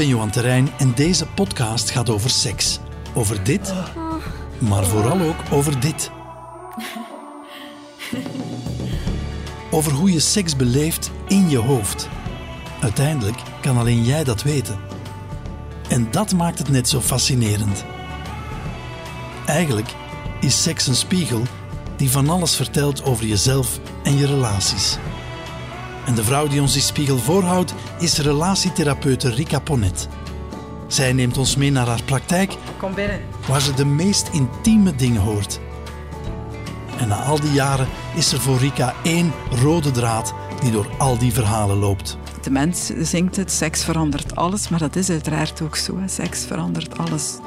Ben Johan Terrein en deze podcast gaat over seks. Over dit, maar vooral ook over dit. Over hoe je seks beleeft in je hoofd. Uiteindelijk kan alleen jij dat weten. En dat maakt het net zo fascinerend. Eigenlijk is seks een spiegel die van alles vertelt over jezelf en je relaties. En de vrouw die ons die spiegel voorhoudt is relatietherapeute Rika Ponet. Zij neemt ons mee naar haar praktijk Kom binnen. waar ze de meest intieme dingen hoort. En na al die jaren is er voor Rika één rode draad die door al die verhalen loopt. De mens zingt het, seks verandert alles, maar dat is uiteraard ook zo. Hè. Seks verandert alles.